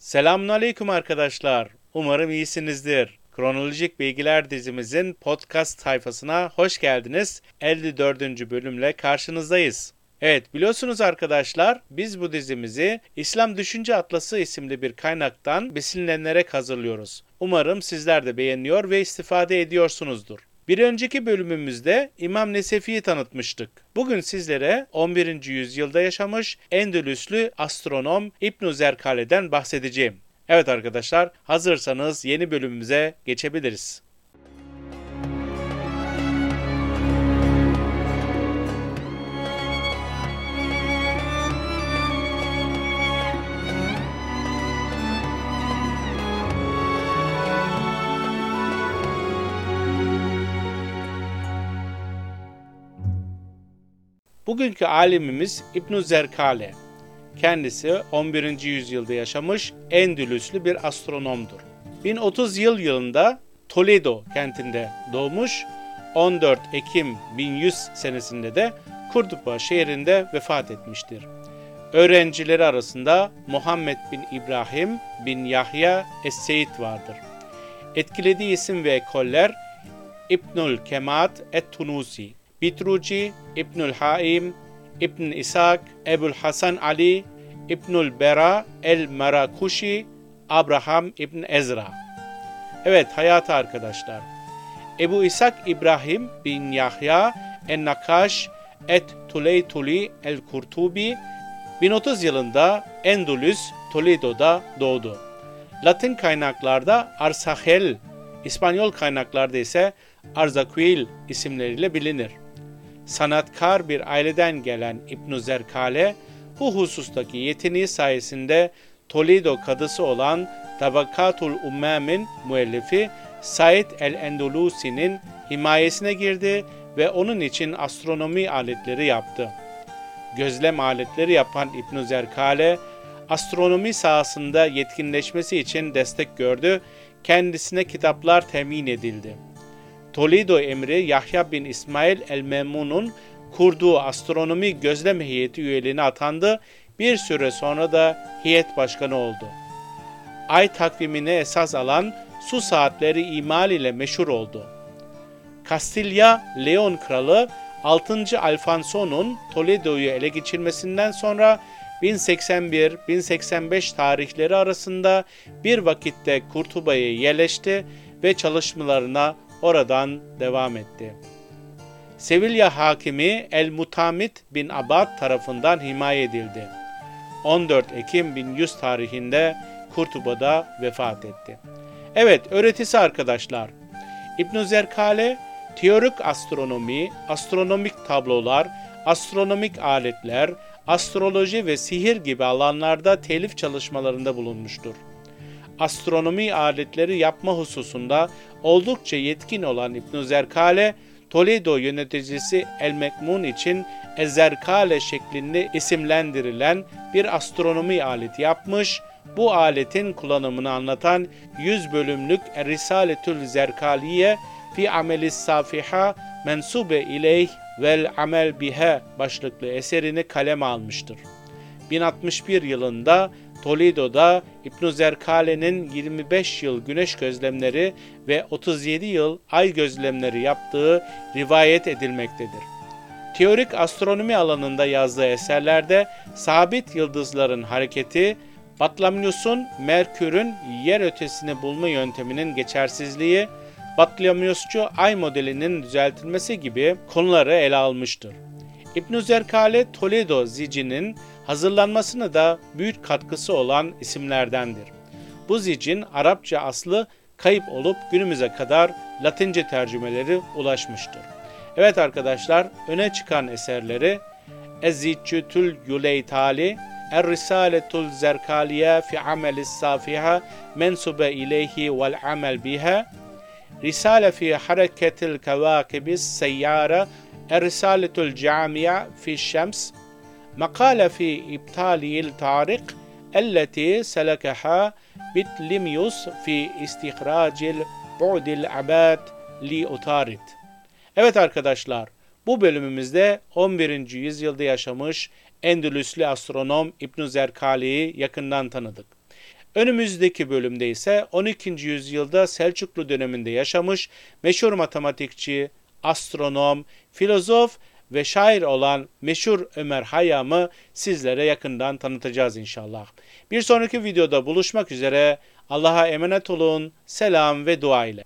Selamünaleyküm arkadaşlar. Umarım iyisinizdir. Kronolojik Bilgiler dizimizin podcast sayfasına hoş geldiniz. 54. bölümle karşınızdayız. Evet biliyorsunuz arkadaşlar biz bu dizimizi İslam Düşünce Atlası isimli bir kaynaktan besinlenerek hazırlıyoruz. Umarım sizler de beğeniyor ve istifade ediyorsunuzdur. Bir önceki bölümümüzde İmam Nesefi'yi tanıtmıştık. Bugün sizlere 11. yüzyılda yaşamış Endülüslü astronom İbn Zerkale'den bahsedeceğim. Evet arkadaşlar, hazırsanız yeni bölümümüze geçebiliriz. Bugünkü alimimiz İbn Zerkale. Kendisi 11. yüzyılda yaşamış Endülüslü bir astronomdur. 1030 yıl yılında Toledo kentinde doğmuş. 14 Ekim 1100 senesinde de Kurduba şehrinde vefat etmiştir. Öğrencileri arasında Muhammed bin İbrahim bin Yahya Es-Seyit vardır. Etkilediği isim ve ekoller İbnül Kemat et-Tunusi, Bitruci, İbnül Haim, İbn İshak, Ebul Hasan Ali, İbnül Bera el-Marakuşi, Abraham İbn Ezra. Evet hayatı arkadaşlar. Ebu İshak İbrahim bin Yahya en-Nakaş et Tuleytuli el-Kurtubi 1030 yılında Endülüs, Toledo'da doğdu. Latin kaynaklarda Arsahel, İspanyol kaynaklarda ise Arzaquil isimleriyle bilinir sanatkar bir aileden gelen İbn Zerkale bu husustaki yeteneği sayesinde Toledo kadısı olan Tabakatul Ummem'in müellifi Said el-Endulusi'nin himayesine girdi ve onun için astronomi aletleri yaptı. Gözlem aletleri yapan İbn Zerkale, astronomi sahasında yetkinleşmesi için destek gördü, kendisine kitaplar temin edildi. Toledo emri Yahya bin İsmail el-Memun'un kurduğu astronomi gözlem heyeti üyeliğine atandı. Bir süre sonra da heyet başkanı oldu. Ay takvimine esas alan su saatleri imal ile meşhur oldu. Kastilya Leon kralı 6. Alfonso'nun Toledo'yu ele geçirmesinden sonra 1081-1085 tarihleri arasında bir vakitte Kurtuba'ya yerleşti ve çalışmalarına oradan devam etti. Sevilla hakimi El-Mutamit bin Abad tarafından himaye edildi. 14 Ekim 1100 tarihinde Kurtuba'da vefat etti. Evet, öğretisi arkadaşlar. İbn Zerkale teorik astronomi, astronomik tablolar, astronomik aletler, astroloji ve sihir gibi alanlarda telif çalışmalarında bulunmuştur astronomi aletleri yapma hususunda oldukça yetkin olan İbn Zerkale, Toledo yöneticisi El-Mekmun için Ezerkale şeklinde isimlendirilen bir astronomi aleti yapmış, bu aletin kullanımını anlatan 100 bölümlük Risaletül Zerkaliye fi amelis safiha mensube ileyh vel amel bihe başlıklı eserini kaleme almıştır. 1061 yılında Toledo'da İbn Zerkale'nin 25 yıl güneş gözlemleri ve 37 yıl ay gözlemleri yaptığı rivayet edilmektedir. Teorik astronomi alanında yazdığı eserlerde sabit yıldızların hareketi, Batlamyus'un Merkür'ün yer ötesini bulma yönteminin geçersizliği, Batlamyusçu ay modelinin düzeltilmesi gibi konuları ele almıştır. İbn Zerkale Toledo zicinin hazırlanmasına da büyük katkısı olan isimlerdendir. Bu zicin Arapça aslı kayıp olup günümüze kadar Latince tercümeleri ulaşmıştır. Evet arkadaşlar öne çıkan eserleri Ezzicütül Yuleytali, Er-Risaletul Zerkaliye fi amelis safiha mensube ileyhi vel amel biha, Risale fi hareketil kevakibis seyyara, Risaletül Camia fi Şems makale fi iptaliyil tarik elleti selekaha bitlimyus fi istihracil bu'dil abad li utarit. Evet arkadaşlar, bu bölümümüzde 11. yüzyılda yaşamış Endülüslü astronom İbn Zerkali'yi yakından tanıdık. Önümüzdeki bölümde ise 12. yüzyılda Selçuklu döneminde yaşamış meşhur matematikçi, astronom, filozof ve şair olan meşhur Ömer Hayyam'ı sizlere yakından tanıtacağız inşallah. Bir sonraki videoda buluşmak üzere. Allah'a emanet olun. Selam ve dua ile.